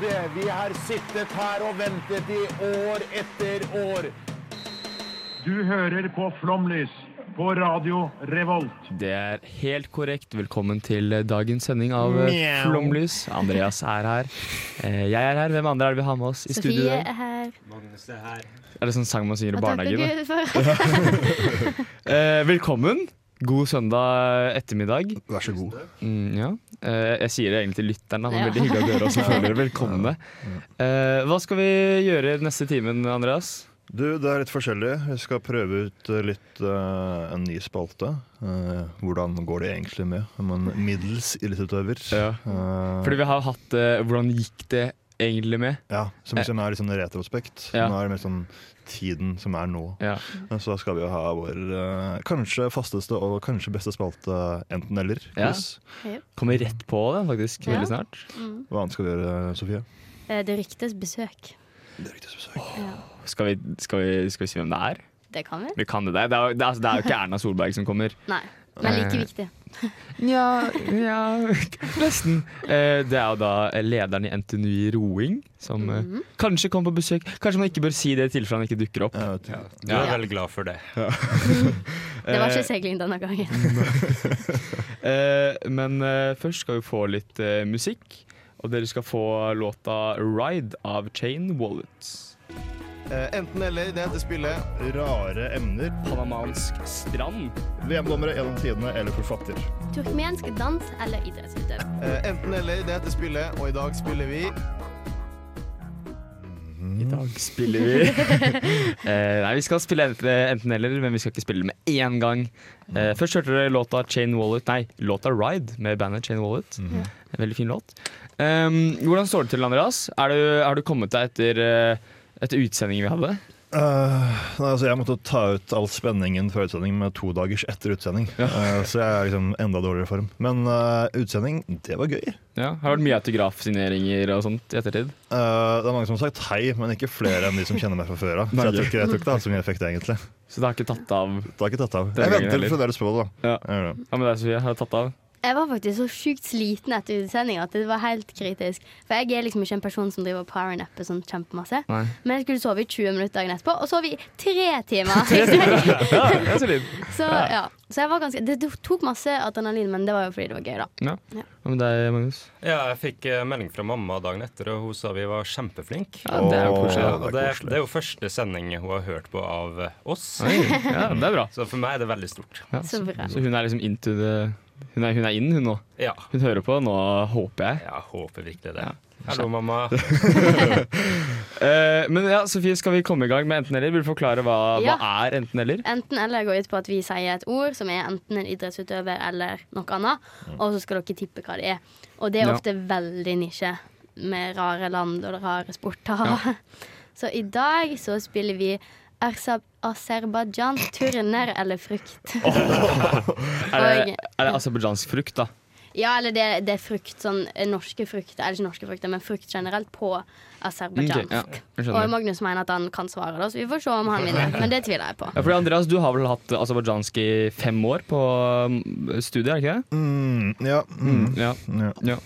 tålmodige. Vi har sittet her og ventet i år etter år. Du hører på Flomlys på Radio Revolt. Det er helt korrekt. Velkommen til dagens sending av eh, Mjau. Flomlys. Andreas er her. Eh, Jeg er her. Hvem andre er det vi har med oss i studio? Sofie er her. Magnus er her. Er det sånn sang man synger i barnehagen? Eh, velkommen. God søndag ettermiddag. Vær så god. Mm, ja. Eh, jeg sier det egentlig til lytteren. Da. Det er veldig hyggelig at dere også føler dere velkomne. Eh, hva skal vi gjøre neste timen, Andreas? Du, det er litt forskjellig. Vi skal prøve ut litt uh, en ny spalte. Uh, hvordan går det egentlig med om en middels idrettsutøver? Ja. Uh, Fordi vi har hatt Hvordan gikk det egentlig med? ja, som liksom er litt sånn retrospekt. Ja. Nå er det mer sånn tiden som er nå. Ja. Så da skal vi jo ha vår eh, kanskje fasteste og kanskje beste spalte enten-eller. Ja. Kommer rett på det, faktisk. Ja. Veldig snart. Hva annet skal vi gjøre, Sofie? Eh, Det ryktes besøk. Det ryktes besøk. Ja. Skal vi, skal, vi, skal vi si hvem det er? Det kan vi. Vi kan det. Det er, det er, altså, det er jo ikke Erna Solberg som kommer. Nei. Men like Eh, viktig. Ja, ja nesten. Eh, det er jo da lederen i NTNU i roing som mm -hmm. kanskje kommer på besøk. Kanskje man ikke bør si det i tilfelle han ikke dukker opp. Vet. Du er veldig glad for det. Det var Eh, ikke seiling denne gangen. eh, men eh, først skal vi få litt eh, musikk. Og dere skal få låta 'Ride' av Chain Wallets. Enten eller, det heter spillet Rare emner. Panamansk strand. VM-dommere gjennom tidene eller forfatter. Turkmensk dans eller idrettsutøver. Enten eller, det heter spillet, og i dag spiller vi I dag spiller vi eh, Nei, vi skal spille enten, enten eller, men vi skal ikke spille med én gang. Eh, først hørte dere låta Chain Wallet Nei, låta Ride med bandet Chain Wallet. En veldig fin låt. Um, hvordan står det til, Andreas? Er du, har du kommet deg etter, uh, etter utsendingen vi hadde? Uh, nei, altså jeg måtte ta ut all spenningen før utsending med to dagers etter utsending. Eh, så jeg er liksom enda dårligere form. Men uh, utsending, det var gøy. Ja, Har det vært mye autografsigneringer og sånt i ettertid? Det er mange som har sagt hei, men ikke flere enn de som kjenner meg fra før av. Så jeg tror ikke jeg tror det så mye effekt, egentlig. Så det har ikke tatt av? Det har ikke tatt av. Jeg venter fremdeles på det, da. Ja. ja, men det. er så Sofie? Har tatt av? Jeg var faktisk så sjukt sliten etter utsendinga at det var helt kritisk. For jeg er liksom ikke en person som driver powernapper sånn kjempemasse. Nei. Men jeg skulle sove i 20 minutter dagen etterpå, og sov i tre timer. Så ja, så jeg var ganske Det tok masse adrenalin, men det var jo fordi det var gøy, da. Ja. Hva med deg, Magnus? Ja, jeg fikk eh, melding fra mamma dagen etter, og hun sa vi var kjempeflinke. Ja, det er jo koselig. Ja, det er det, er jo første sending hun har hørt på av oss. Oi, ja, det er bra. Så for meg er det veldig stort. Ja, Så bra. Så hun er liksom into the Hun er, hun er inn, hun nå. Ja, Hun hører på nå, håper jeg. Ja, håper virkelig det. Ja. Hallo, mamma. uh, men ja, Sofie, skal vi komme i gang med enten-eller? Vil du forklare hva, Ja. hva er enten-eller? Enten eller går ut på at vi sier et ord som er enten en idrettsutøver eller noe annet, og så skal dere tippe hva det er. Og det er Ja. ofte veldig nisje, med rare land og rare sporter. Så i dag så spiller vi Aser- Aserbajdsjansk turner eller frukt. Er det, er det aserbajdsjansk frukt, da? Ja, eller det, det er frukt, sånn eh, norske frukter, eller ikke norske frukter, men frukt generelt på aserbajdsjansk. Okay, ja, og. Magnus mener at han kan svare, da, så vi får se om han vinner. Men det tviler jeg på. Ja, fordi Andreas, du har vel hatt aserbajdsjansk i fem år på um, studiet, er det ikke det? Mm, ja. Mm, Ja. ja.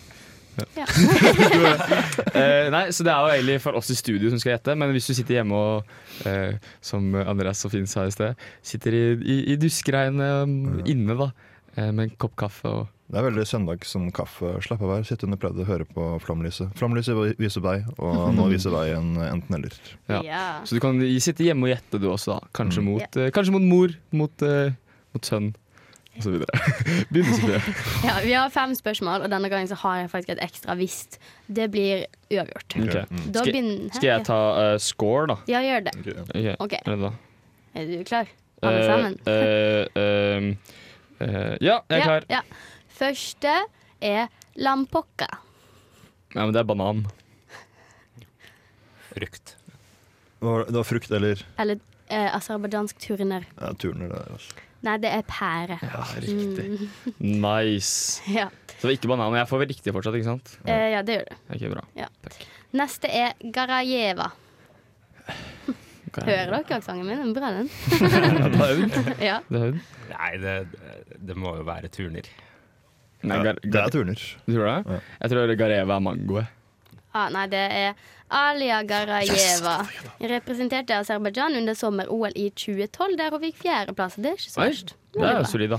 Ja. Eh, nei, så det er jo egentlig for oss i studio som skal gjette, men hvis du sitter hjemme og, uh, som Andreas så fint sa i sted, sitter i, i, i duskregnet um, inne da, uh, med en kopp kaffe og Det er veldig søndag som kaffe. Slapp av her, sitte under pleddet, høre på Flomlyset. Flomlyset viser vei, og nå viser veien enten-eller. Ja. Ja. Så du kan sitte hjemme og gjette du også, da. Kanskje, Mm. mot, kanskje mot mor, mot, mot sønn, og så videre. Begynn, Sofie. Ja, vi har fem spørsmål, og denne gangen så har jeg faktisk et ekstra visst. Det blir uavgjort. Ok. Da Skal- begynner Skal jeg ta uh, score, da? Ja, gjør det. Okay. Okay. er det da? Er du klar? Alle Eh, sammen? Uh, uh, eh, ja, jeg er klar. Ja, ja. Første er lampokka. Ja, men det er banan. Frukt. Var det var frukt eller Eller eh, aserbajdsjansk turner. ja, turner? Det er, altså. Nei, det er pære. Ja, riktig. Nice. Ja, Så det var ikke banan. Jeg får vel riktig fortsatt, ikke sant? eh, ja det gjør du. Okay, bra. Neste er Garajeva. Hører dere aksenten min? Den Bra, den. Det er hun. Ja. Det er hun. Nei, det, det må jo være turner. Nei, Ja, gar, det er turner. du tror det? Ja. Jeg tror Gareva er mangoe. Ah, nei, det er Alia Garajeva. Representerte Aserbajdsjan under sommer-OL i 2012, der hun fikk fjerdeplass. Det er ikke så verst. Det er solid, da.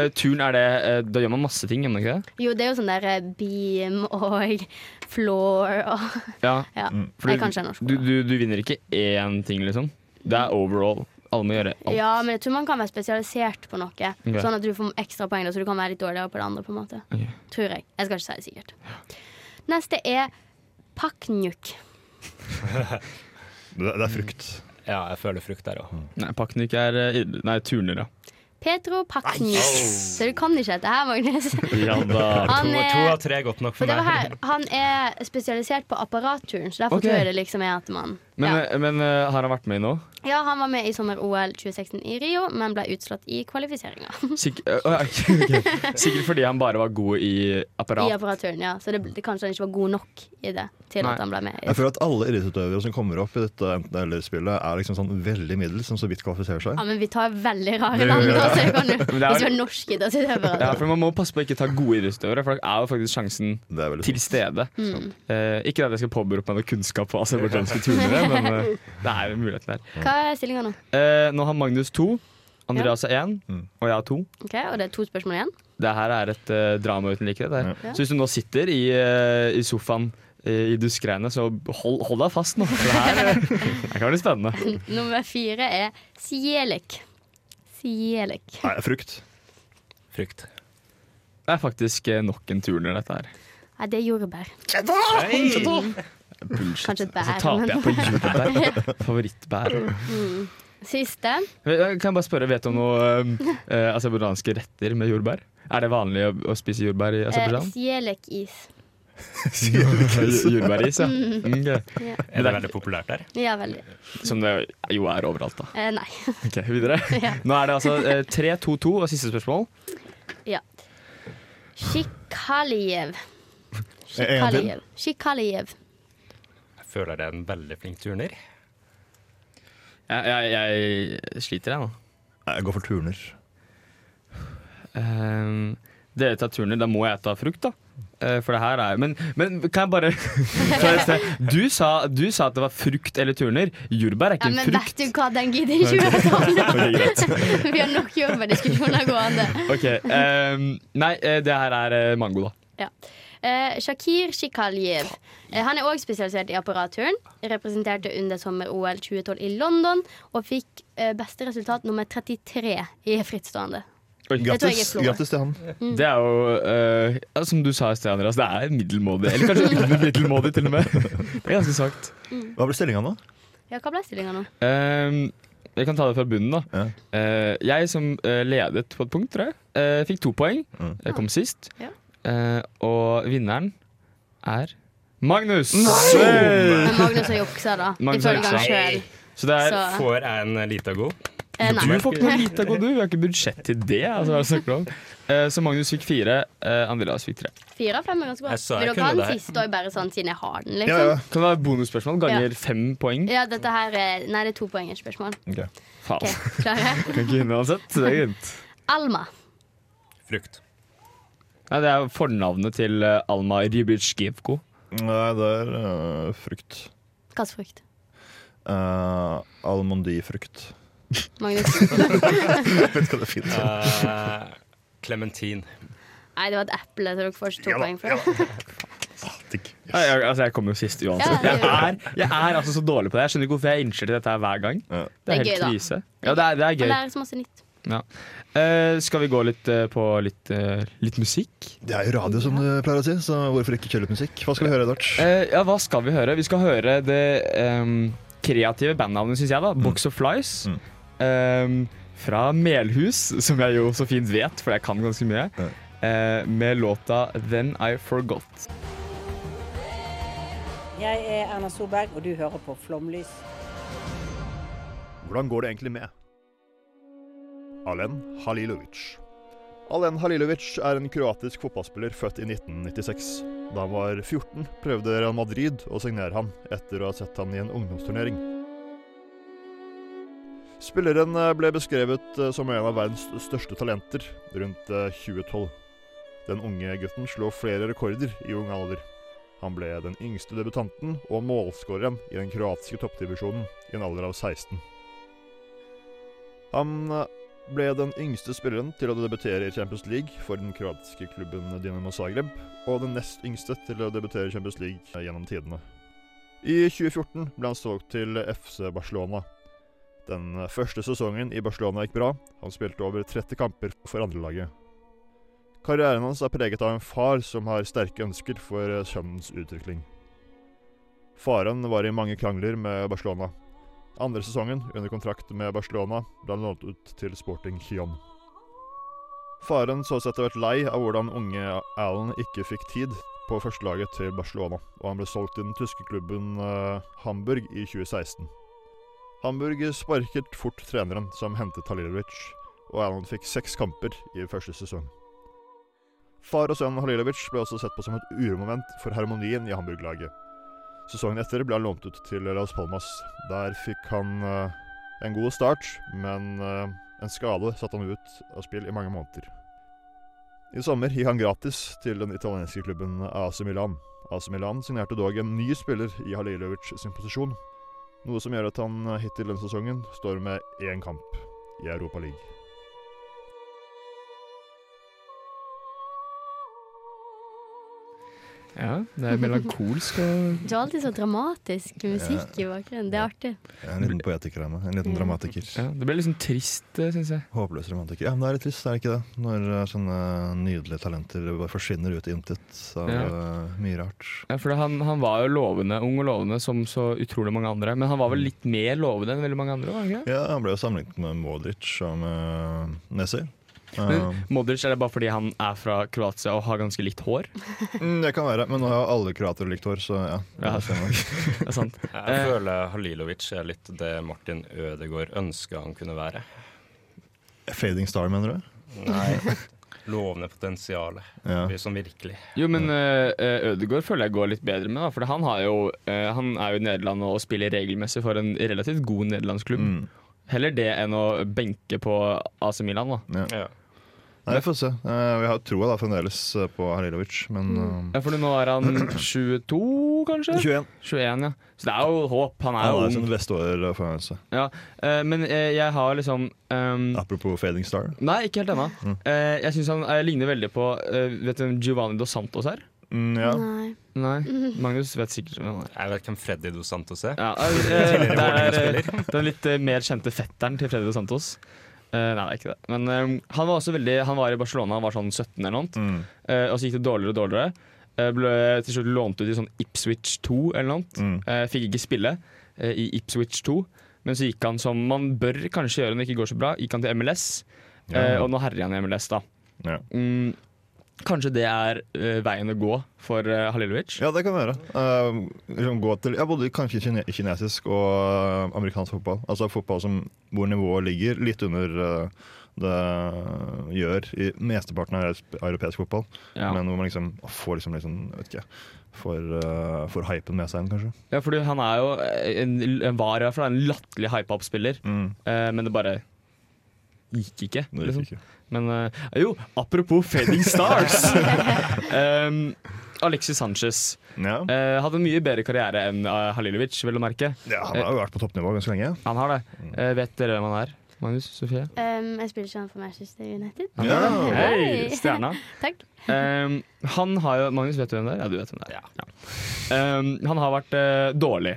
Eh, turn er det uh, Da gjør man masse ting, gjør man ikke det? Jo, det er jo sånn der eh, beam og floor og Ja. Ja. For Jeg du- kan ikke norsk. Du, du, du vinner ikke én ting, liksom. Det er overall. Alle må gjøre alt. Ja, men jeg tror man kan være spesialisert på noe. Okay. Sånn at du får ekstra poeng, så du kan være litt dårligere på det andre. på en måte okay. Tror jeg. Jeg skal ikke si det sikkert. Neste er paknjuk. Det, det er frukt. Ja, jeg føler frukt der òg. Nei, Paknik er eh, Nei, turner, ja. Petro Paknjuk. Så du kan ikke dette her, Magnus. Ja da. Han er- to av tre er godt nok For meg. her, Han er spesialisert på apparatturen, så derfor okay. tror jeg det liksom er at man Men, ja. eh, men uh, har han vært med i nå? ja, han var med i sommer-OL 2016 i Rio, men ble utslått i kvalifiseringa. Sikk uh, okay. Sikkert fordi han bare var god i apparat. I apparaturen, ja. Så det, det kanskje han ikke var god nok i det til Nei. at han ble med. Jeg føler at alle idrettsutøvere som kommer opp i dette enten-eller-spillet, er liksom sånn veldig middels, som så vidt kvalifiserer seg. Ja, men vi tar veldig rare da, land ja. så det kan du, det er- Hvis vi er norske idrettsutøvere. Ja, for Man må passe på å ikke ta gode idrettsutøvere, for da er jo faktisk sjansen til stede. Mm. Uh, ikke at jeg skal påberope meg noe kunnskap på aserbajdsjanske turnere, men eh, det er en mulighet der. Hva er stillinga nå? Eh, nå har Magnus to, Andreas er én, Mm. og jeg har to. Ok, Og det er to spørsmål igjen? Det her er et uh, drama uten like. Det. Ja. Så hvis du nå sitter i, uh, i sofaen i duskregnet, så hold, hold deg fast nå. Det her det kan bli spennende. Nummer fire er Sielek. Sielek. Nei, frukt. Frukt. Det er faktisk nok en turner, dette her. Nei, det er jordbær. Bullshit. Kanskje et bær, Så taper jeg på jordbær. Favorittbær. Siste. Kan jeg bare spørre, Vet du om noen eh, aserbajdsjanske retter med jordbær? Er det vanlig å, å spise jordbær i Eh, Aserbajdsjan? Sielek-is. Jordbæris, ja. Mm, ok. Er det veldig populært der? Ja, veldig. Som det jo er overalt, da. Eh, nei. Ok, Videre. Ja. Nå er det altså eh, 3-2-2 og siste spørsmål. Ja. Shikaliev. Shikaliev. Shikaliev. Føler det er en veldig flink turner. Jeg, jeg, jeg sliter, jeg nå. Jeg går for turner. Um, dere tar turner, da må jeg ta frukt, da. Eh, for det her er Men, men kan jeg bare du, sa, du sa at det var frukt eller turner. Jordbær er ikke Ja, ikke men vet du hva, den gidder ikke vi å. Ok, greit. Vi har nok jordbærdiskusjoner gående. Ok, um, Nei, eh, det her er eh, mango, da. Ja. Eh, Shakir Shikaljev. Eh, han er òg spesialisert i apparatturen. Representerte under sommer-OL 2012 i London og fikk eh, beste resultat nummer 33 i frittstående. Grattis, til han. Det er jo, uh, ja, som du sa i sted, Andreas, det er middelmådig. Eller kanskje under middelmådig, til og med. Det er ganske svakt. Hva ble stillinga nå? Ja, hva ble stillinga nå? Uh, jeg kan ta det fra bunnen, da. Ja. Uh, jeg som ledet på et punkt, tror jeg, eh, fikk to poeng. Mm. Jeg kom sist. Ja. Eh, og vinneren er Magnus! Men Magnus har juksa, da. Magnus har juksa. Så det er Så Får jeg en lita god? eh, Du nei. får ikke noe lite god, du. Vi har ikke budsjett til det. Altså, hva du om? Eh, så Magnus fikk fire, eh, Andreas fikk tre. Fire av fem er ganske bra. Jeg sa jeg Vil dere kunne ha den det her. siste òg, bare sånn siden jeg har den? Ja, liksom? ja. Kan det være bonusspørsmål ganger fem poeng? Ja, dette her er Nei, det er to poengers spørsmål. Ok. Faen. Ok, Klare? Kan ikke vinne uansett. Det er greit. Alma. Frukt. Nei, det er jo fornavnet til eh, Alma Rybitsjkivko. Nei, det er øh, frukt. Hvilken frukt? Uh, Almondifrukt. Magnus? Jeg vet ikke hva det er fint. Clementin. Nei, det var et eple, så dere får ikke to poeng for det. Digg. Nei, jeg, altså, jeg kommer jo sist uansett. Ja, Jeg det er, jeg er altså så dårlig på det. Jeg skjønner ikke hvorfor jeg innser til dette her hver gang. Ja. Det er Det er helt gøy, da. krise. Ja, det er, det er Man lærer så masse nytt. Eh, skal vi gå litt eh, på litt, eh, litt musikk? Det er jo radio, som du pleier å si, så hvorfor ikke kjøre litt musikk? Hva skal vi høre, Edvard? Eh, ja, hva skal vi høre? Vi skal høre det ehm, kreative bandnavnet, syns jeg. da Box of Flies. Mm. Ehm, fra Melhus, som jeg jo så fint vet, for jeg kan ganske mye. Ja. Eh, med låta 'Then I Forgot'. Jeg er Erna Solberg, og du hører på Flomlys. Hvordan går det egentlig med? Alen Halilovic. Alen Halilovic er en kroatisk fotballspiller født i 1996. Da han var 14, prøvde Real Madrid å signere ham etter å ha sett han i en ungdomsturnering. Spilleren eh, ble beskrevet eh, som en av verdens største talenter rundt eh, 2012. Den unge gutten slo flere rekorder i ung alder. Han ble den yngste debutanten og målskåreren i den kroatiske toppdivisjonen i en alder av 16. Han eh, ble den yngste spilleren til å debutere i Champions League for den kroatiske klubben Dinamo Zagreb, og den nest yngste til å debutere i Champions League gjennom tidene. I 2014 ble han solgt til FC Barcelona. Den første sesongen i Barcelona gikk bra. Han spilte over 30 kamper for andrelaget. Karrieren hans er preget av en far som har sterke ønsker for sønnens utvikling. Faren var i mange krangler med Barcelona. Andre sesongen, under kontrakt med Barcelona, ble han lånt ut til Sporting Kion. Faren så seg etter hvert lei av hvordan unge Alan ikke fikk tid på førstelaget til Barcelona, og han ble solgt til den tyske klubben eh, Hamburg i 2016. Hamburg sparket fort treneren som hentet Halilovic, og Alan fikk seks kamper i første sesong. Far og sønn Halilovic ble også sett på som et uromoment for harmonien i Hamburg-laget. Sesongen etter ble han lånt ut til Las Palmas. Der fikk han eh, en god start, men eh, en skade satte han ut av spill i mange måneder. I sommer gikk han gratis til den italienske klubben AC Milan. AC Milan signerte dog en ny spiller i Halilovic sin posisjon, noe som gjør at han hittil denne sesongen står med én kamp i Europa League. Ja, det er melankolsk og Du har alltid så dramatisk musikk i bakgrunnen. Det er artig. Er en liten poetiker av meg. En liten Ja. dramatiker. ja, Det ble liksom trist, syns jeg. Håpløs romantiker. Ja, men det er litt trist, er det ikke det? Når eh, sånne nydelige talenter bare forsvinner ut i intet av Ja. eh, mye rart. Ja, for han, han var jo lovende, ung og lovende som så utrolig mange andre. Men han var vel litt mer lovende enn veldig mange andre? var han ikke? Ja, han ble jo sammenlignet med Modric og med Nessie. Men Modric, er det bare fordi han er fra Kroatia og har ganske litt hår? Mm, det kan være, men nå har alle kroatere likt hår, så ja. Ja. det. Er sant. Jeg føler Halilovic er litt det Martin Ødegaard ønska han kunne være. Fading star, mener du? Nei, lovende potensial. Ja. Som virkelig. Jo, men uh, Ødegaard føler jeg går litt bedre med, da, for han, har jo, uh, han er jo i Nederland og spiller regelmessig for en relativt god nederlandsklubb. Mm. Heller det enn å benke på AC Milan. da. Ja. Ja. Nei, vi får se. Eh, vi har troa da fremdeles eh, på Halilovic, men Mm. Ja, for nå er han 22, kanskje? uh, 21. 21, ja. Så det er jo håp. Han er Han har jo sin beste år foran seg. Ja. eh, men eh, jeg har liksom ehm, Apropos fading star. Nei, ikke helt ennå. Mm. Eh, jeg syns han eh, ligner veldig på eh, Vet du hvem Giovanni Dos Santos er? Mm, ja. Nei. Nei, Magnus vet sikkert hvem han er. Jeg vet hvem Freddy Dos Santos er. Ja, eh, det er eh, den litt eh, mer kjente fetteren til Freddy Dos Santos. Eh, nei, det er ikke det. Men eh, han var også veldig Han var i Barcelona, han var sånn 17 eller noe. Mm. Uh, og så gikk det dårligere og dårligere. Uh, ble til slutt lånt ut i sånn Ipswich 2 eller noe. Mm. Fikk ikke spille i Ipswich 2. Men så gikk han som man bør kanskje gjøre når det ikke går så bra, gikk han til MLS. Eh, Ja. og nå herjer han i MLS, da. Ja. Mm, kanskje det er uh, veien å gå for uh, Halilovic? Ja, det kan være. Uh, liksom gå til, ja, både kanskje kine kinesisk og amerikansk fotball. Altså fotball som, hvor nivået ligger litt under uh, det gjør i mesteparten av europeisk fotball. Ja. Men hvor man liksom får liksom, liksom vet ikke, får, uh, får hypen med seg, kanskje. Ja, for han er jo eh, en, en var i hvert fall en latterlig hypa opp spiller, Mm. eh, men det bare gikk ikke. Nei, liksom. gikk ikke. Men uh, jo, apropos Fading Stars. um, Alexis Sanchez Ja. uh, hadde en mye bedre karriere enn uh, Halilovic, vel å merke. ja, han har jo vært på toppnivå ganske lenge. Han har det. Eh, vet dere hvem han er? Magnus? Sofie? Um, jeg spiller ikke han for Manchester United. Ja. Hei, stjerna. Takk. Um, han har jo Magnus, vet du hvem det er? Ja, du vet hvem det er. Ja. Um, han har vært uh, dårlig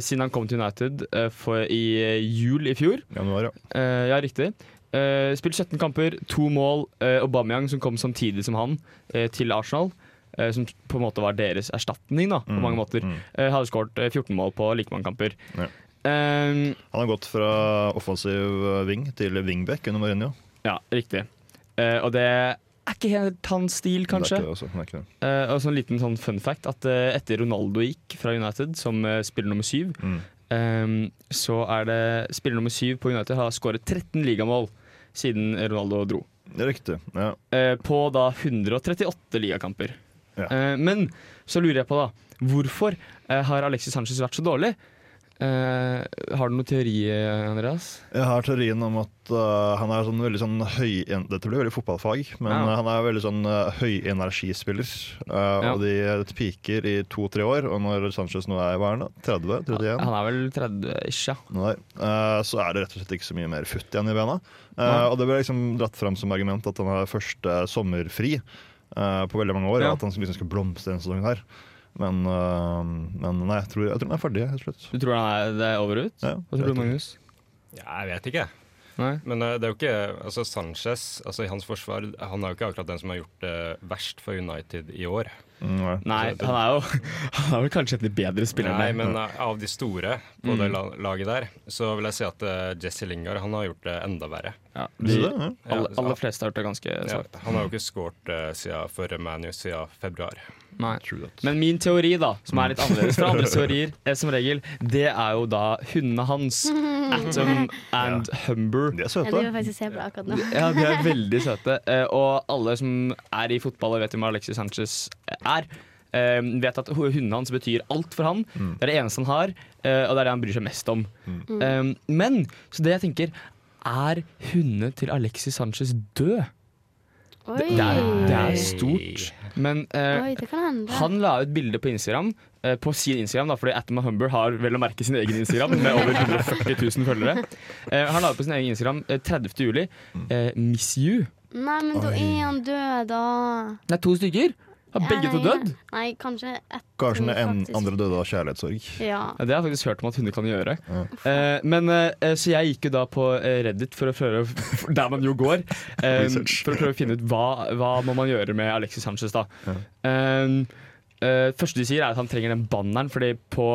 siden han kom til United eh, for, i eh, jul i fjor. Januar, ja. Eh, ja, riktig. Eh, spilt 17 kamper, to mål. Aubameyang, som kom samtidig som han eh, til Arsenal. eh, som på en måte var deres erstatning, da, på Mm, mange måter. mm. Eh, hadde skåret eh, 14 mål på like mange kamper. Ja. Um, Han har gått fra offensiv wing til wingback under Mourinho. ja, riktig. Uh, og det er ikke helt hans stil, kanskje. Det er ikke det, altså. det er ikke det. Eh, og så en liten sånn fun fact at eh, etter Ronaldo gikk fra United som eh, spiller nummer syv, Mm. Ehm, så er det spiller nummer syv på United har skåret 13 ligamål siden Ronaldo dro. Riktig. Ja. Eh, på da 138 ligakamper. Ja. Eh, men så lurer jeg på, da, hvorfor har Alexis Sanchez vært så dårlig? Eh, har du noen teori, eh, Andreas? Jeg har teorien om at uh, han er sånn veldig sånn høy... Dette blir veldig fotballfag, men Ja. uh, han er veldig sånn uh, høyenergispiller. Uh, Ja. Og de uh, piker i to-tre år, og når Sanchez nå er hva er han 30? 31? Han er vel 30-ish, ja. Nei. Uh, så er det rett og slett ikke så mye mer futt igjen i bena. Uh, og det ble liksom dratt fram som argument at han har første sommerfri uh, på veldig mange år, Ja. og at han liksom skal blomstre denne sesongen her. Men, uh, men nei, jeg tror, jeg tror han er ferdig helt slutt. Du tror den er, det er over ut? Ja, Hva tror du, Magnus? Ja, jeg vet ikke. Nei? Men eh, det er jo ikke altså Sanchez altså i hans forsvar Han er jo ikke akkurat den som har gjort det verst for United i år. Mm, nei. Nei, han er jo Han er vel kanskje en av de bedre spillerne. Nei, men eh, av de store på Mm. det la laget der, så vil jeg si at eh, Jesse Lingard han har gjort det enda verre. ja, de. Ja. alle, alle fleste har gjort det ganske Ja, han har jo ikke skåret uh, siden for ManU siden februar. Nei. Men min teori, da, som er litt annerledes fra andre teorier, eh, som regel, det er jo da hundene hans. Atom and Humber. De er søte. faktisk på akkurat nå. Ja, de er veldig søte. Eh, Og alle som er i fotball og vet hvem Alexis Sanchez er, eh, vet at hundene hans betyr alt for han. Det er det eneste han har, uh, og det er det han bryr seg mest om. Eh, Men så det jeg tenker, er hundene til Alexis Sanchez død? Det, det, er, det er stort. Men uh, Oi det kan hende. han la ut bilde på Instagram, på sin Instagram, da, fordi Atom og Humber har vel å merke sin egen Instagram med over 140 000 følgere. Eh, han la ut på sin egen Instagram eh, 30. juli. Eh, miss you. Nei, men da er han død, da. Det er to stykker. Har begge Ja, to dødd? Nei, kanskje ett. Kanskje den en, andre døde av kjærlighetssorg. Ja. Ja, det har jeg faktisk hørt om at hunder kan gjøre. Eh, men eh, Så jeg gikk jo da på eh, Reddit for å prøve Der man jo går. eh, for å prøve å finne ut hva, hva må man gjøre med Alexis Sanchez. da Eh, eh, første de sier er at han trenger den banneren, fordi på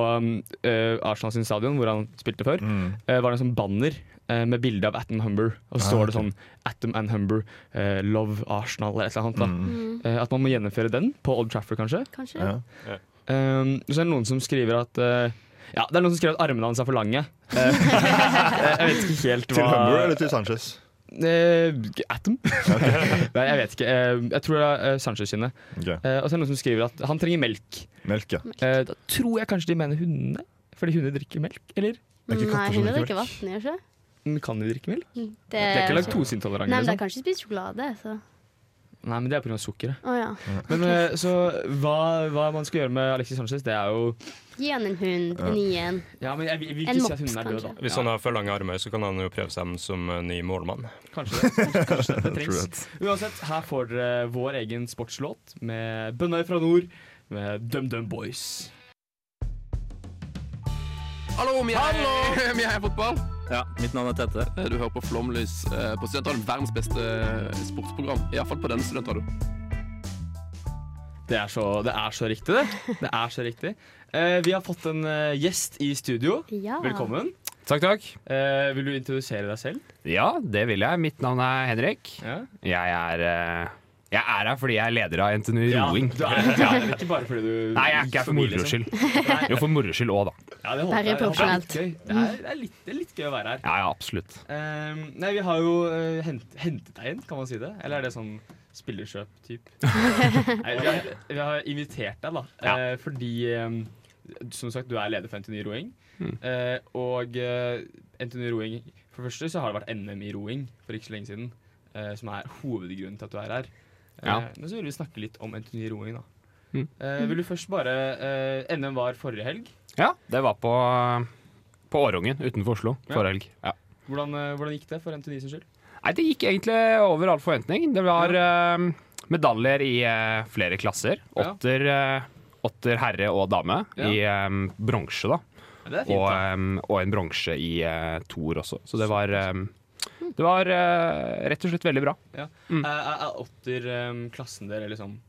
eh, Arsenal sin stadion, hvor han spilte før, eh, var det en sånn banner eh, med bilde av Atom Humber. Og så Ah, står det sånn Atom and Humber, uh, love Arsenal eller et eller annet. Da. Mm, Uh, at man må gjennomføre den på Old Trafford, kanskje. kanskje. Ja. Um, så er det noen som skriver at uh, Ja, det er noen som skriver at armene hans er for lange. Jeg vet ikke helt hva Til Humber eller til Sanchez? Eh, Atom? Nei, jeg vet ikke. Eh, jeg tror det er Sanchez sine. Okay. Eh, og så er det noen som skriver at han trenger melk. Melk, ja. Eh, da tror jeg kanskje de mener hundene. Fordi hunder drikker melk, eller? Er Nei, hunder drikker vann, gjør ikke det? Men Kan de drikke melk? Det De er ikke Nei, laktoseintolerante. men de Liksom. kanskje spist sjokolade, så Nei, men det er pga. sukkeret. Oh, ja. Men okay. så hva, hva man skal gjøre med Alexis Sanchez, det er jo Gi han en hund, en ny en. Ja, men jeg vil, ikke En ikke si at hunden er død, da. Hvis Hvis han har for lange armer, så kan han jo prøve seg som eh, ny målmann. Kanskje det. Kanskje det, det trengs. Uansett, her får dere vår egen sportslåt med Bønnøy fra nord med DumDum Boys. Hallo, vi er, vi er fotball. Ja, mitt navn er Tette. Eh, Du hører på Flomlys eh, på Studentradioen. Verdens beste eh, sportsprogram. Iallfall på denne studentradioen. Det er, så, det er så riktig, det. Det er så riktig. Eh, vi har fått en gjest i studio. Ja. Velkommen. Takk, takk. Eh, vil du introdusere deg selv? Ja, det vil jeg. Mitt navn er Henrik. Ja. Jeg er, eh, jeg er her fordi jeg er leder av NTNU roing. du er, du er ikke bare fordi du Nei, jeg er ikke her for moro skyld. Jo, for moro skyld òg, da. Ja, det håper det er litt gøy. Det er, det, er litt, det er litt gøy å være her. Ja, ja, absolutt. Um, nei, vi har jo uh, hent, hentet deg inn, kan man si det? Eller er det sånn spillerkjøp-typ? nei, vi har, vi har invitert deg, da. Ja. Uh, fordi, um, som sagt, du er leder for NTNU roing. Mm. Uh, og NTNU roing For det første så har det vært NM i roing for ikke så lenge siden. eh, som er hovedgrunnen til at du er her. Eh, Ja. Men så vil vi snakke litt om NTNU roing, da. Mm. Eh, vil du først bare eh, NM var forrige helg. Ja, det var på, på Årungen utenfor Oslo Ja. forrige helg. Ja. Hvordan, eh, hvordan gikk det for NTNU sin skyld? Nei, det gikk egentlig over all forventning. Det var eh, medaljer i eh, flere klasser. Ja. Åtter, eh, åtter herre og dame Ja. i eh, bronse, da. Ja, det fint, Og, eh, og en bronse i uh, toer også. Så det var eh, Det var uh, rett og slett veldig bra. Ja. Mm. Er, er- er åtter um, klassen dere liksom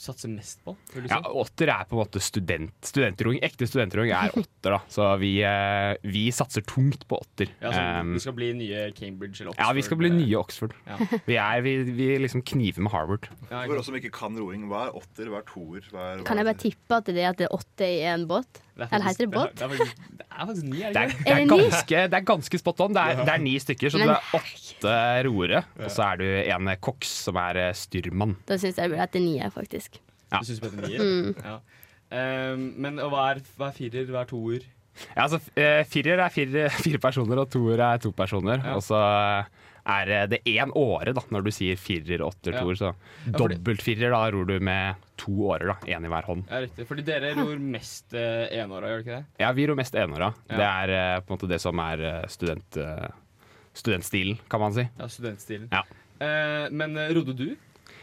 satser mest på? Si? Ja, åtter er på en måte student, studentroing. Ekte studentroing er åtter, da. Så vi, uh, vi satser tungt på åtter. Ja, så Um, vi skal bli nye Cambridge eller Oxford? ja, vi skal bli nye Oxford. Ja. Vi, er, vi, vi liksom kniver med Harvard. Ja, For oss som ikke kan roing, hva er åtter, hva er toer? Hva er, hva Kan jeg bare tippe at det er at det er åtte i en båt? Er Eller heter det båt? Det det er faktisk ni, er Det ikke? det Er ganske, det er ganske spot on. Det er, det er ni stykker, så Men du er åtte roere. Og så er du en koks som er eh, styrmann. Da syns jeg det burde hete nier, faktisk. Ja. Du syns det et nier? Mm. Ja. Um, men og hva er, hva er firer, hva er toer? Ja, altså, eh, firer er fire, fire personer, og toer er to personer. Ja. Og så er det én åre da, når du sier firer, åtter, toer. Så dobbeltfirer, da ror du med to årer, da. Én i hver hånd. Ja, riktig. Fordi dere ror mest eh, enåra, gjør dere ikke det? Ja, vi ror mest enåra. Ja. Det er eh, på en måte det som er eh, student, eh, studentstilen, kan man si. Ja, studentstilen. Ja. Eh, men eh, rodde du?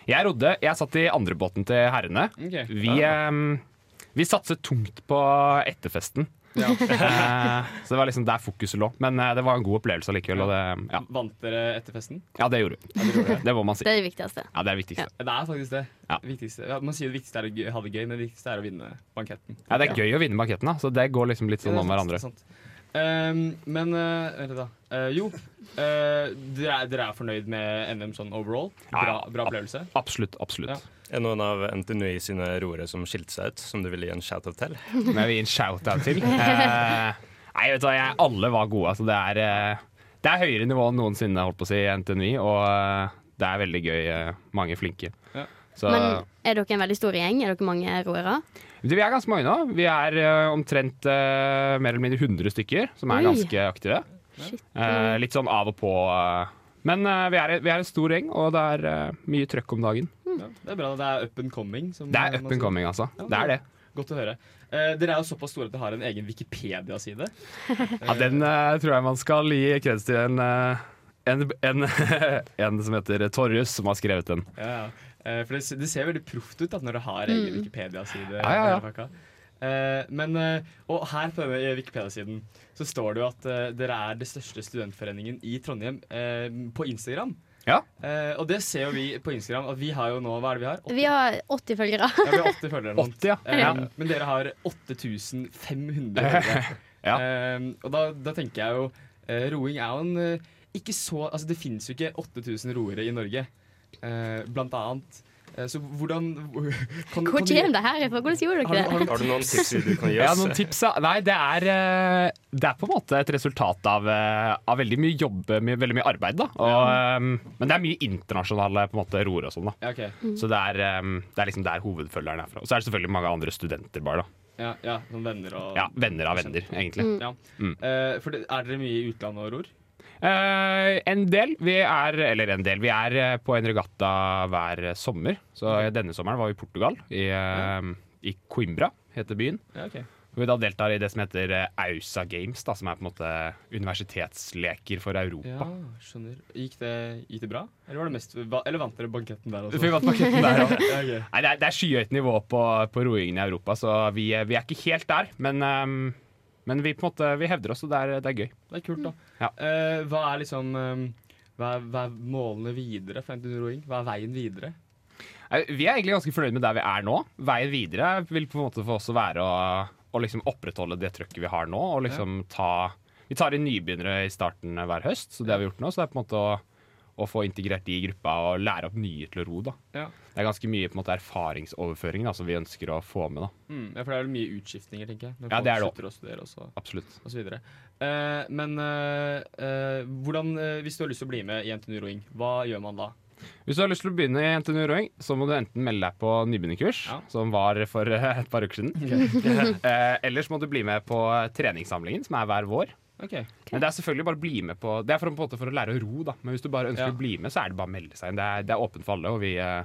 Jeg rodde. Jeg satt i andrebåten til herrene. Okay. Vi, eh, vi satset tungt på etterfesten. Ja. Eh, så det var liksom der fokuset lå. Men eh, det var en god opplevelse likevel. Og det, ja. Vant dere etter festen? ja, det gjorde vi. Det må man si. Det er det viktigste. Ja, det er det viktigste. Det er faktisk det. Ja. Viktigste. Man sier det viktigste er å ha det gøy, men det viktigste er å vinne banketten. Ja, det er gøy å vinne banketten, da. Så det går liksom litt sånn om det er hverandre. sant, Ehm, men uh, vent litt, da. Uh, jo, uh, dere, er, dere er fornøyd med NM sånn overall? Bra, bra opplevelse? Absolutt. absolutt. Ja. Er noen av NTNUI sine roere som skilte seg ut, som du vil gi en shout-out til? Nei, jeg vil gi en shout-out til. Eh, nei, vet du hva, jeg, alle var gode. Altså, det, er, det er høyere nivå enn noensinne, holdt på å si, i NTNUI. Og det er veldig gøy. mange flinke. Ja. Så Men er dere en veldig stor gjeng? Er dere mange roere? Vi er ganske mange nå. Vi er uh, omtrent uh, mer eller mindre 100 stykker som er Oi. ganske aktive. Eh, litt sånn av og på. men vi, er, vi er en stor gjeng, og det er mye trøkk om dagen. Ja, det er bra. Det er up and coming. Som Det er up and coming, altså. Ja, Det er det. Godt å høre. Uh, dere er jo såpass store at dere har en egen Wikipedia-side. Ja, Den uh, tror jeg man skal gi kreds til en, uh, en, en, en som heter Torjus, som har skrevet den. Ja, ja. Eh, for det, det ser veldig proft ut da, når du har egen Mm. Wikipedia-side. Ja, ja, ja. Uh. Eh, men, uh, og her på denne Wikipedia-siden så står det jo at dere er det største studentforeningen i Trondheim eh, på Instagram. Ja. Eh, og det ser jo vi på Instagram. At vi har jo nå Hva er det vi har? 80, Vi har 80 følgere. ja, vi har 80 følgere. 80, ja. Ja. Men dere har 8500 følgere. Ja. Eh, og da, da tenker jeg jo Roing er jo en ikke så Altså, det finnes jo ikke 8000 roere i Norge, blant annet. Eh, så hvordan kan, Hvor kan du- kommer det her fra? Hvordan gjorde dere det? Har du noen tips du kan gi Ja, oss? noen tips, ja. Nei, det er, eh, det er på en måte et resultat av, eh, av veldig mye jobb, mye, veldig mye arbeid. Da. Og, eh, men det er mye internasjonale på en måte, roer og sånn. da. ja, ok. Så det er, eh, det er liksom der hovedfølgeren er fra. Og så er det selvfølgelig mange andre studenter bare. da. ja, ja, venner og Ja, Venner av venner, egentlig. Ja. Mm. Uh, for det, er dere mye i utlandet og ror? Eh, en del. Vi er, eller en del, vi er eh, på en regatta hver sommer. Så denne sommeren var vi i Portugal, i, eh, i Coimbra, heter byen. Ja. Hvor vi da deltar i det som heter AUSA Games, da, som er på en måte universitetsleker for Europa. Ja, skjønner. Gikk det, gikk det bra? Eller, var det mest, eller vant dere banketten der også? Vi vant banketten der. Ja. Nei, det er, det er skyhøyt nivå på, på roingen i Europa, så vi, vi er ikke helt der. Men, ehm, men vi, på måte, vi hevder oss, og det er, det er gøy. Det er kult, da. Ja. Uh, hva er liksom eh, hva, er, hva er målene videre for NTNU Roing? Hva er veien videre? Vi er egentlig ganske fornøyd med der vi er nå. Veien videre vil på en måte for oss være å, å liksom opprettholde det trøkket vi har nå. Og liksom ta Vi tar inn nybegynnere i starten hver høst, så det har vi gjort nå. Så det er på en måte å, å få integrert de i gruppa og lære opp nye til å ro. da. Ja. Det er ganske mye på en måte erfaringsoverføring da, som vi ønsker å få med. da. Mm, ja, for det er vel mye utskiftninger, tenker jeg. Når Ja, det er det slutter å studere Absolutt. og så videre. Eh, men eh, eh, hvordan, eh, hvis du har lyst til å bli med i NTNU Roing, hva gjør man da? Hvis du har lyst til å begynne i NTNU Roing, så må du enten melde deg på nybegynnerkurs, Ja. som var for et par uker siden. eh, ellers må du bli med på treningssamlingen, som er hver vår. Ok, Men det er selvfølgelig bare å bli med på Det er for, på en måte for å lære å ro, da. Men hvis du bare ønsker Ja. å bli med, så er det bare å melde seg inn. Det er, det er åpent for alle, og vi eh,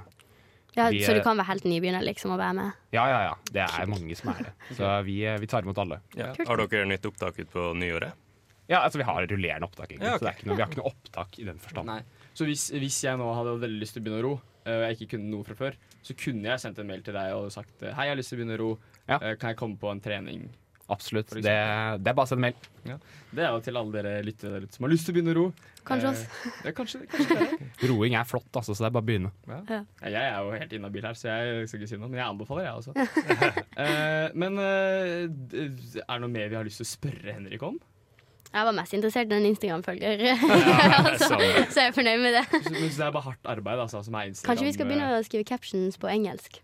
Ja, Vi, så du eh, kan være helt nybegynner liksom og være med? Ja, ja, ja. Det er mange som er det. Så vi, eh, vi tar imot alle. Ja. Har dere nytt opptak ut på nyåret? Ja, altså vi har rullerende opptak, egentlig. Ja, ok. Så det er ikke noe, vi har ikke noe opptak i den forstand. Nei. Så hvis, hvis jeg nå hadde veldig lyst til å begynne å ro, og jeg ikke kunne noe fra før, så kunne jeg sendt en mail til deg og sagt Hei, jeg har lyst til å begynne å ro. Ja. Kan jeg komme på en trening? Absolutt. Det, det er bare å sende mail. Det er jo til alle dere lyttere der ute som har lyst til å begynne å ro. Kanskje Eh, oss. Ja, kanskje, kanskje det. Roing er flott, altså, så det er bare å begynne. Ja. Ja. Ja, Jeg er jo helt inhabil her, så jeg skal ikke si noe. Men jeg anbefaler, jeg også. Eh, men eh, er det noe mer vi har lyst til å spørre Henrik om? Jeg var mest interessert i en Instagram-følger, altså, så jeg er fornøyd med det. Så- Men det er bare hardt arbeid, altså, som er Instagram. Kanskje vi skal begynne å skrive captions på engelsk.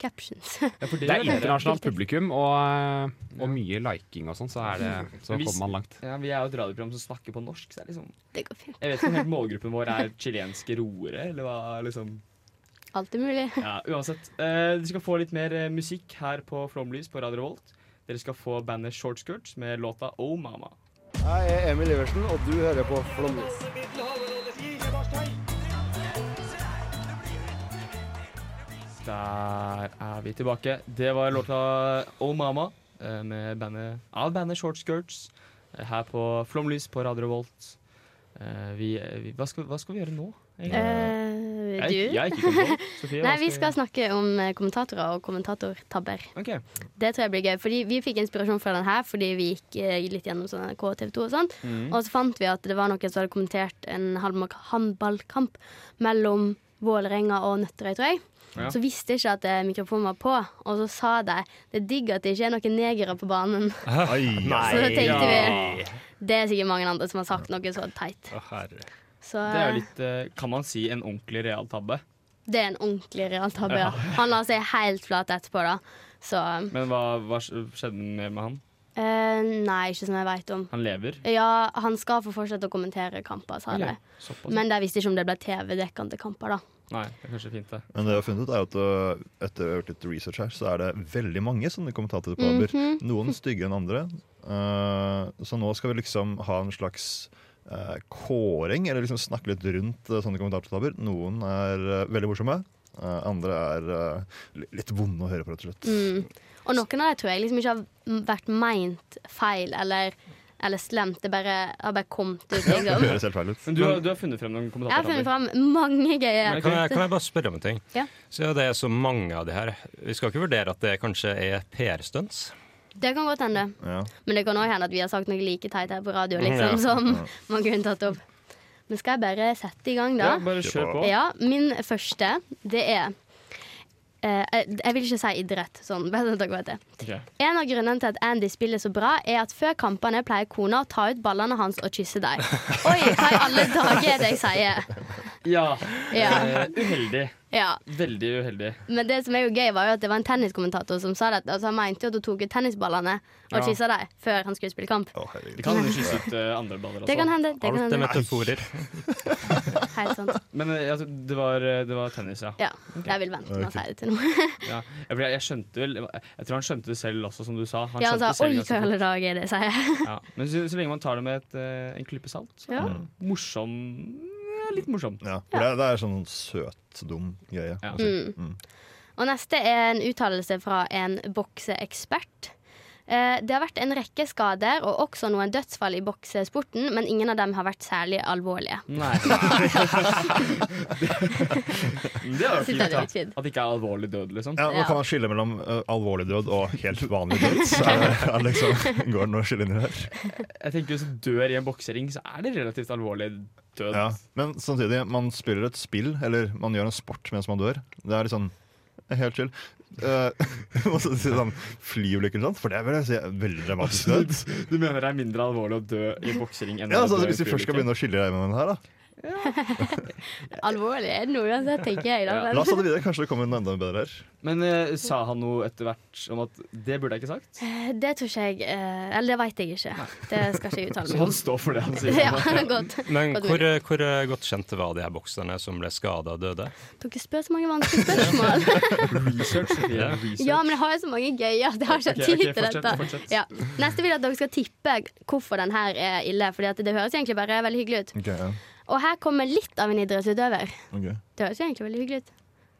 Captions. Det er internasjonalt publikum og, og mye liking og sånn, så, er det, så vi, kommer man langt. Ja, vi er jo et radioprogram som snakker på norsk, så det er liksom Det går fint. Jeg vet ikke om helt målgruppen vår er chilenske roere, eller hva liksom Alt er mulig. Ja, uansett. Eh, dere skal få litt mer eh, musikk her på Flomlys på Radio Volt. Dere skal få bandet Shortskirts med låta Oh Mama. Jeg er Emil Iversen, og du hører på Flomlys. Der er vi tilbake. Det var låta Oh Mama eh, med bandet, av bandet Short Skirts eh, her på Flomlys på Radio Revolt. Eh, vi, vi, hva, skal, hva skal vi gjøre nå? Eh, Jeg- du? jeg er ikke. Sofie, Nei, vi skal skal snakke om kommentatorer og kommentatortabber. Okay. Det tror jeg blir gøy. Fordi Vi fikk inspirasjon fra den her fordi vi gikk litt gjennom sånn NRK og TV 2 og sånn. Mm. Og så fant vi at det var noen som hadde kommentert en halv- håndballkamp mellom Vålerenga og Nøtterøy, tror jeg. Ja. Så visste jeg ikke at eh, mikrofonen var på, og så sa de det er digg at det ikke er noen negere på banen. Ai, så da tenkte ja. vi det er sikkert mange andre som har sagt noe så teit. Å, herre. Så Det er jo eh, litt, eh, kan man si, en ordentlig real tabbe. det er en ordentlig real tabbe. Ja. Ja. Han la seg helt flat etterpå, da. Så Men hva, hva skjedde mer med han? eh, Nei, ikke som jeg veit om. Han lever? Ja, han skal få fortsette å kommentere kamper, sa de. såpass. Men de visste ikke om det ble TV-dekkende kamper, da. Nei, det er kanskje fint, det. Men det jeg har funnet ut er at uh, etter å ha gjort litt research her, så er det veldig mange sånne kommentatorkolabber. Mm -hmm. Noen styggere enn andre. Uh, så nå skal vi liksom ha en slags uh, kåring, eller liksom snakke litt rundt uh, sånne kommentatortabber. Noen er uh, veldig morsomme. uh, andre er uh, litt vonde å høre på, rett og slett. Mm. Og noen av dem tror jeg liksom ikke har vært meint feil eller, eller slemt. Det bare, har bare kommet ut, Det liksom. høres helt feil ut. Men du, har- du har funnet frem noen Jeg har funnet frem fram mange gøye kan, jeg, kan jeg bare spørre om en ting? Ja. Så det er så mange av de her. Vi skal ikke vurdere at det kanskje er PR-stunts? Det kan godt hende. Ja. Men det kan òg hende at vi har sagt noe like teit her på radio, liksom, Ja. som Ja. man kunne tatt opp. Men skal jeg bare sette i gang, da? Ja, bare kjør på. Ja, min første, det er jeg, jeg vil ikke si idrett, sånn, sånn dere vet det. Okay. En av grunnene til at Andy spiller så bra, er at før kampene pleier kona å ta ut ballene hans og kysse dem. Oi, hva i alle dager er det jeg sier? Ja. Ja. Uh, uheldig. Ja. Veldig uheldig. Men det som er jo gøy, var jo at det var en tenniskommentator som sa det. Altså, han mente jo at hun tok ut tennisballene og Ja. kyssa dem før han skulle spille kamp. Det kan hende kysse ut uh, andre baller også. Det kan hende. Det kan Alt er metaforer. Helt sant. Men eh, altså, det, var, eh, det var tennis, ja. Ja. Jeg vil vente med å si det til noe. ja. Jeg, jeg, jeg skjønte vel Jeg tror han skjønte det selv også, som du sa. Han Ja, han sa oi, hva i alle dager er det, sier jeg. Ja. Men så, så lenge man tar det med et, en klype salt, så Ja. er det morsom ja, Litt morsomt. Ja, for det, er- det er sånn søt, dum greie. Ja. Mm. Mm. Og neste er en uttalelse fra en bokseekspert. Eh, Det har vært en rekke skader og også noen dødsfall i boksesporten, men ingen av dem har vært særlig alvorlige. Nei. det er jo fint, da. At det ikke er alvorlig død, liksom. Ja, Nå kan man skille mellom uh, alvorlig død og helt vanlig død. Så er det, er liksom, går det noe å skille inn i her? Jeg tenker Hvis du dør i en boksering, så er det relativt alvorlig død. Ja, men samtidig, man spiller et spill, eller man gjør en sport mens man dør. Det er litt sånn helt chill. Uh, må si sånn flyulykker og sånt, for det vil jeg si er veldig dramatisk. Altså, Du mener det er mindre alvorlig å dø i boksering enn Ja, altså, i hvis vi først skal begynne å skille deg med den her, da. Alvorlig er det noe uansett, tenker jeg. Da, La oss ta det videre. Kanskje det kommer noe enda bedre her. Men eh, sa han noe etter hvert om at det burde jeg ikke sagt? Eh, Det tror ikke jeg eh, Eller det veit jeg ikke. Det skal ikke jeg uttale Så han står for det han sier? Ja, godt. Men Godt hvor, hvor godt kjente var de her bokserne som ble skada og døde? Dere spør så mange vanskelige spørsmål. Research, Ja. Research. Ja, men jeg har jo så mange gøye at jeg har ikke okay, tid okay, til fortsett, dette. fortsett. Ja. Neste vil jeg at dere skal tippe hvorfor den her er ille. Fordi det høres egentlig bare veldig hyggelig ut. Ok, ja. Og her kommer litt av en idrettsutøver. Okay. Det høres jo egentlig veldig hyggelig ut.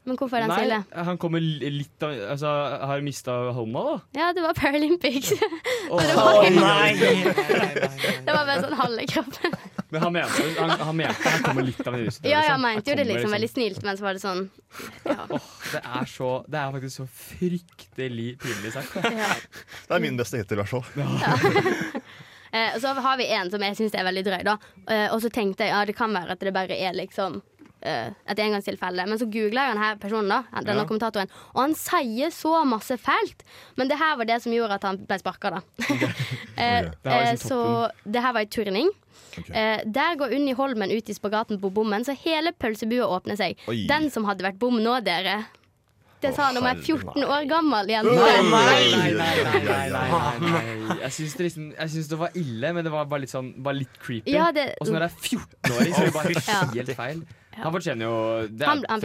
Men hvorfor er den stille? han kommer litt av Altså, har mista hånda, da? Ja, det var Paralympics. Å oh, nei! det var bare sånn halve kroppen. Men han mente, han, han mente han kommer litt av en idrettsutøver. Ja, han liksom. mente jo det kommer liksom veldig snilt, men så var det sånn Det er, så, det er faktisk så fryktelig pinlig sagt. ja. Det er min beste hittil, i hvert fall. Eh, og så har vi en som jeg syns er veldig drøy, da. Eh, og så tenkte jeg ja, det kan være at det bare er liksom eh, et engangstilfelle. Men så googla jeg denne personen, da, denne Ja. kommentatoren, og han sier så masse fælt. Men det her var det som gjorde at han ble sparka, da. Eh, Det eh, liksom så det her var i turning. Eh, der går Unni Holmen ut i spagaten på bommen, så hele pølsebua åpner seg. Oi. Den som hadde vært bom nå, dere fitte sa han om ei 14 år gammel jente. Nei, nei, nei, nei, nei, nei, nei. Jeg syns det, liksom, jeg det var ille, men det var bare litt, sånn, bare litt creepy. Ja, Og så når det er 14-åring, så er det bare helt feil. Han fortjener jo det er, Han- han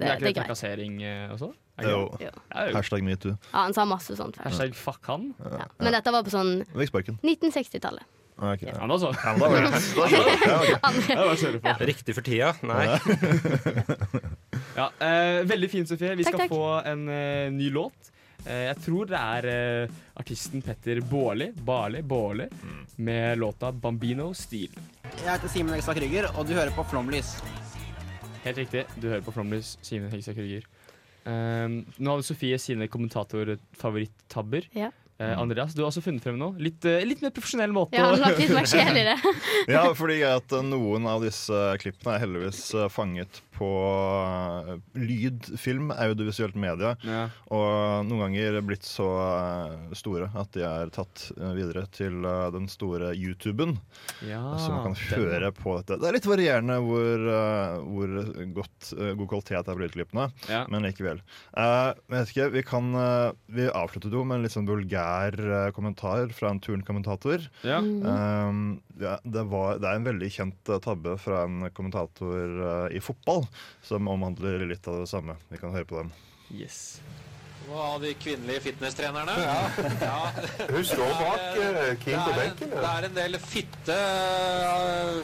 det, det- er ikke det er greit. trakassering eh, også? Er Jo. det? Jo. Ja. Hashtag metoo. Ja, han sa masse sånt før. Hashtag fuck han. Ja. Men dette var på sånn 1960-tallet. Okay, ok. Han også. Ja, da var det-. Det. Riktig for tida? Nei. Ja, eh, veldig fint, Sofie. Vi Takk, skal takk. få en eh, ny låt. Eh, jeg tror det er eh, artisten Petter Baarli Barli, Baarli med låta 'Bambino Stil'. Jeg heter Simen Hegstad Krüger, og du hører på Flomlys. Helt riktig. Du hører på Flomlys, Simen Hegstad Krüger. Um, nå hadde Sofie sine kommentatorfavoritttabber. Ja. Eh, Andreas, du har også funnet frem noe. Litt, eh, litt mer profesjonell måte. Ja, lagt litt mer sjel i det. Ja, fordi at eh, noen av disse klippene er heldigvis fanget på lyd, film, audiovisuelt media. Ja. Og noen ganger blitt så store at de er tatt videre til den store YouTuben. Ja, så man kan den, på dette. Det er litt varierende hvor, hvor godt, god kvalitet er på lydklippene, Ja. men likevel. Uh, vet ikke, vi kan Vi avsluttet jo med en litt sånn vulgær eh, kommentar fra en turnkommentator. Ja. Um, ja, det, var, det er en veldig kjent eh, tabbe fra en kommentator uh, i fotball som omhandler litt av det samme. Vi kan høre på den. Yes. Av de kvinnelige fitnesstrenerne. Ja. Hun står bak Kim King på benken. det er en del fitte,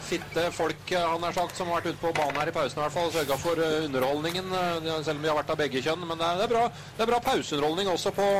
fitte folk han har sagt, som har vært ute på banen her i pausen i hvert fall, og sørga for underholdningen. Selv om vi har vært av begge kjønn. Men det er, det er bra, det er bra pauseunderholdning også på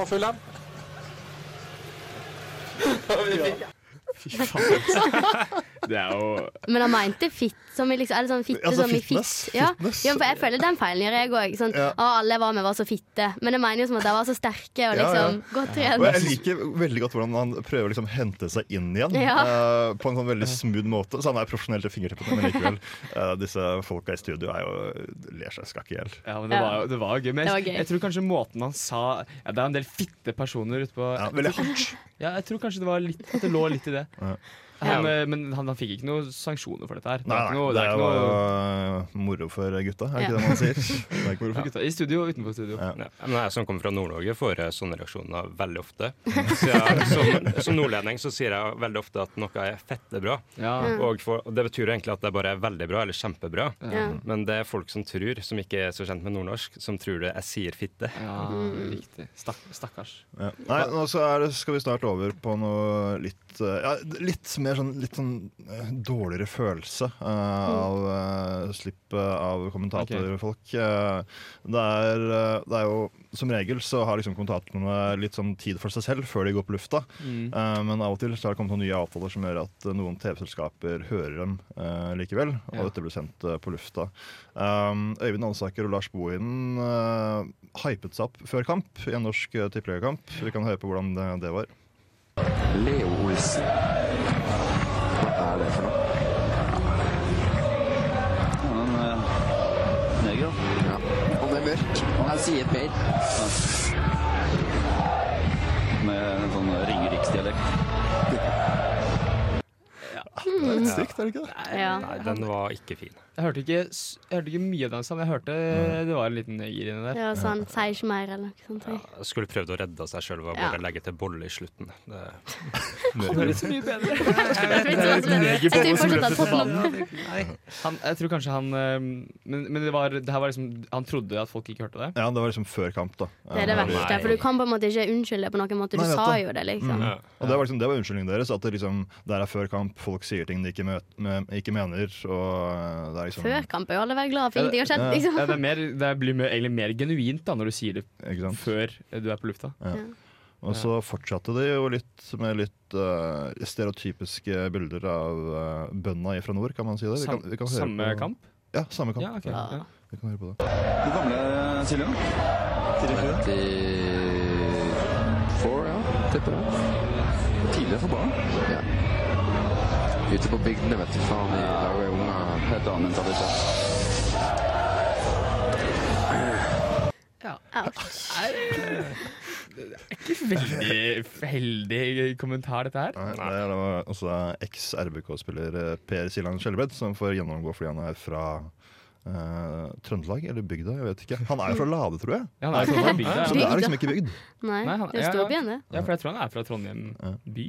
Obviously. Fy faen. Det er jo Men han mente fitt som i liksom, er det sånn fitte Altså som i fitt? Ja. fitness. ja, for jeg føler den feilen gjør jeg òg. Sånn, Ja. «Å, alle jeg var med, var så fitte. Men jeg mener jo som at de var så sterke og Ja, ja. liksom godt Og jeg liker veldig godt hvordan han prøver å liksom hente seg inn igjen. Ja. eh, på en sånn veldig smooth måte. Så han er profesjonell til fingertippene, men likevel. Uh, disse folka i studio er jo ler seg skakk i hjel. Ja, men det, var, jo- det var gøy. Men jeg, var gøy. jeg tror kanskje måten han sa ja, Det er en del fitte personer ute på Ja, veldig hardt. Ja, jeg tror kanskje det var litt At det lå litt i det. Ja. Han, ja. men han, han fikk ikke noen sanksjoner for dette her. Det Nei, er nei, det det er jo noe eh, moro for gutta, er det Ja. ikke det man sier? Det er ikke moro for gutta. I studio og utenfor studio. Ja. Ja, men jeg som kommer fra Nord-Norge, får eh, sånne reaksjoner veldig ofte. Så jeg, som, som nordlending så sier jeg veldig ofte at noe er fette bra. Ja. Og, for, og det betyr egentlig at det bare er veldig bra, eller kjempebra. Ja. Men det er folk som tror, som ikke er så kjent med nordnorsk, som tror det jeg sier fitte. Ja, Mm. riktig. Stakk, stakkars. Ja. Nei, nå så er det, skal vi snart over på noe litt eh, ja, Litt mer sånn, litt sånn eh, dårligere følelse eh, av uh, slipp eh, av kommentatorfolk. Eh, det, det er jo Som regel så har liksom kommentatorene litt sånn tid for seg selv før de går på lufta. Mm. Men av og til så har det kommet noen nye avtaler som gjør at noen TV-selskaper hører dem likevel. Og Ja. dette blir sendt på lufta. Um, Øyvind Alsaker og Lars Bohinen uh, hypet seg opp før kamp i en norsk uh, tippeligakamp. Vi kan høre på hvordan det, det var. Leo Olsen. Hva er det for noe? Han er neger. Ja. Han er mørk. Han sier Per. Med en sånn ringeriksdialekt. Det er litt stygt, er det ikke det? Ja. Nei, den var ikke fin. Jeg hørte ikke, jeg hørte ikke mye av den sangen. Jeg hørte det var en liten neger inni der. Ja, sånn, Sier ikke mer eller noe sånt. Jeg skulle prøvd å redde seg sjøl ved å Ja. bare legge til bolle i slutten. Det, Det er litt mye bedre. Jeg tror fortsatt Han, jeg tror kanskje han eh, Men, men det, var, det her var liksom Han trodde at folk ikke hørte det. Ja, det var liksom før kamp, da. Det er det verste. For du kan på en måte ikke unnskylde det på noen måte. Du Nei, sa det. jo det, liksom. ja. Og det var, liksom, det var unnskyldningen deres. At det liksom, det er før kamp, folk sier ting de ikke, møt, ikke mener. Og uh, det er liksom Før kamp er jo alle være glad for ingenting har skjedd, liksom. Ja, det, er mer, det blir mer, egentlig mer genuint da når du sier det før du er på lufta. Ja. Og så fortsatte de jo litt med litt uh, stereotypiske bilder av uh, bønda fra nord, kan man si det? Vi kan, vi kan høre samme på, kamp? Ja, samme kamp. Ja, okay. Ja. Vi kan høre på det. Hvor gammel er Silja? 34, ja. Tipper det. Tidligere for barn. Ja. Ute på bygdene, vet du. Faen, de lager unger. Helt annen mentalitet. Det er ikke veldig heldig kommentar, dette her. Nei, det da også eks-RBK-spiller Per Siland Skjelbred som får gjennomgå fordi han er fra eh, Trøndelag eller bygda, jeg vet ikke. Han er jo fra Lade, tror jeg. Ja, han er fra bygda, ja. Så det er liksom ikke bygd. Nei, han- det står ja, igjen, det. Ja, for jeg tror han er fra Trondheim by.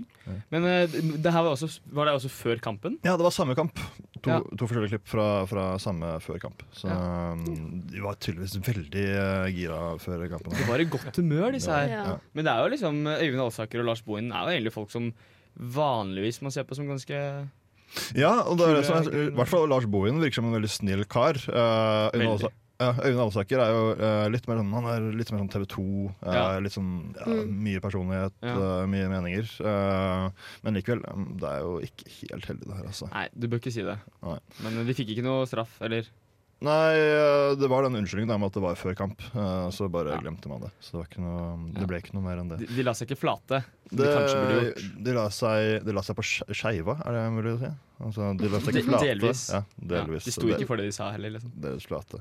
Men uh, det her var, også, var det også før kampen? Ja, det var samme kamp. To, to forskjellige klipp fra, fra samme før kamp. Så um, de var tydeligvis veldig uh, gira før kampen. De var i godt humør, disse her. Men det er jo liksom Øyvind Alsaker og Lars Bohin er jo egentlig folk som vanligvis man ser på som ganske Ja, og det er det som er, i hvert fall Lars Bohin virker som en veldig snill kar. Uh, Øyvind Veldig. Ja, Øyvind Alsaker er jo uh, litt mer sånn Han er litt mer sånn TV 2. Uh, Ja. Litt sånn ja, Mm. Mye personlighet, Ja. uh, mye meninger. Uh, men likevel, um, det er jo ikke helt heldig, det her, altså. Nei, du bør ikke si det. Nei. Men vi fikk ikke noe straff, eller? Nei, uh, det var den unnskyldningen med at det var før kamp. Uh, så bare glemte man det. Så det, noe, det ble ikke noe mer enn det. De, de la seg ikke flate. Det, De de, la seg, de la seg på ske- skeiva, er det mulig å si? Altså, de la seg ikke flate. delvis. Ja, delvis. Ja, de sto ikke for det de sa heller, liksom. Deres flate.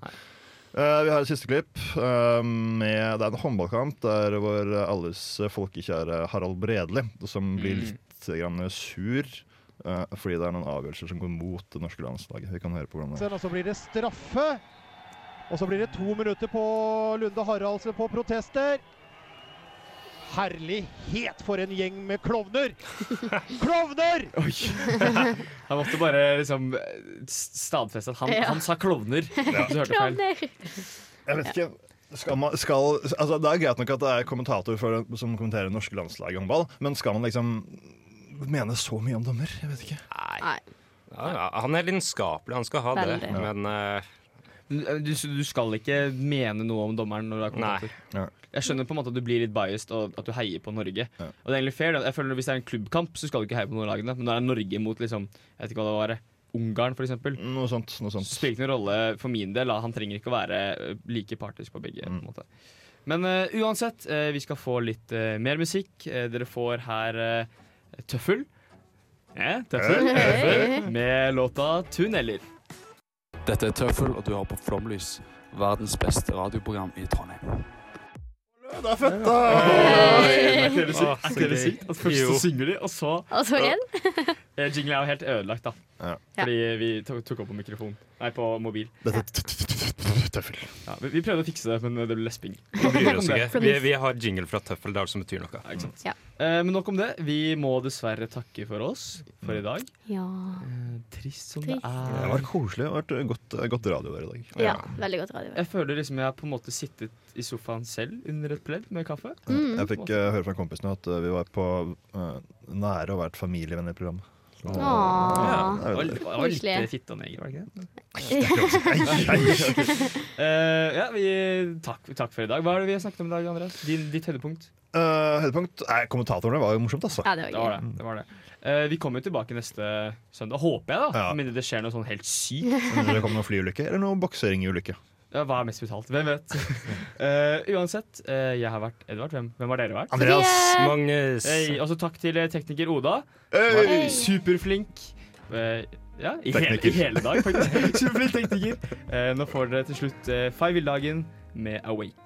Uh, vi har et siste klipp. Uh, med, det er en håndballkamp der vår alles folkekjære Harald Bredli, som blir Mm. litt grann sur eh, fordi det er noen avgjørelser som går mot det norske landslaget. Vi kan høre på hvordan det er. Så blir det straffe. Og så blir det to minutter på Lunde Haraldsen på protester. Herlighet for en gjeng med klovner! Klovner! Han måtte bare liksom stadfeste at han, Ja. han sa klovner. Ja. du hørte feil. Klovner! Jeg vet ikke skal man, skal, altså Det er greit nok at det er kommentator for, som kommenterer norske landslag i håndball, men skal man liksom mene så mye om dommer? Jeg vet ikke. Nei. Ja, ja, han er lidenskapelig, han skal ha det, men uh, Du, du skal ikke mene noe om dommeren når du er kommentator. Nei. Jeg skjønner på en måte at du blir litt biased og at du heier på Norge. Og det er egentlig fair. Jeg føler at Hvis det er en klubbkamp, så skal du ikke heie på noen lagene. Men når det er Norge mot liksom, jeg vet ikke hva det var, Ungarn f.eks., Noe sånt. Noe sånt. så spiller ikke noen rolle for min del. Han trenger ikke å være eh, like partisk på begge. På en måte. Men uh, uansett, uh, vi skal få litt uh, mer musikk. Eh, dere får her eh, Tøffel. Ja, tøffel. Tøffel. Med låta 'Tunneler'. Dette er Tøffel, og du har på Flomlys, verdens beste radioprogram i Trondheim. Det er fett, da! det Er ikke det sykt? At først så synger de, og så Og så igjen? Jinglen Jingle er jo helt ødelagt, da. Fordi vi tok opp på mikrofon. Nei, på mobil. Dette tøffel. Ja, vi, vi prøvde å fikse det, men det ble lesping. vi bryr oss ikke. Vi, vi har jingle fra Tøffel, det er alt som betyr noe. ikke sant? Ja. Eh, men nok om det. Vi må dessverre takke for oss for i dag. Ja. Eh, trist som Trist. det er. Det har vært koselig. Det har vært godt, godt radio der i dag. Ja, veldig godt radio. Jeg føler liksom jeg har på en måte sittet i sofaen selv under et pledd med kaffe. Mm. Jeg fikk uh, høre fra kompisene at uh, vi var på uh, nære å være et familievennlig program. Åh, Ja, var, fitte og neger, var det ikke det? Eh, ja, vi, takk, takk for i dag. Hva er det vi har snakket om i dag, Andreas? Din, ditt høydepunkt? Uh, høydepunkt Nei, Kommentatorene var jo morsomt, altså. Ja, det Det var det. det, var det. Eh, vi kommer jo tilbake neste søndag, håper jeg, da. Ja. Med mindre det skjer noe sånn helt sykt. Om det kommer noen flyulykke eller noen bokseringulykke. Ja, hva er mest betalt? Hvem vet? uh, uansett, uh, jeg har vært Edvard. Hvem, hvem har dere vært? Andreas. Magnus. Hey, og så takk til eh, tekniker Oda. Hey. Superflink. Uh, ja, i hele, i hele dag, faktisk. Superflink tekniker. Eh, nå får dere til slutt uh, Five Villdagen med Awake.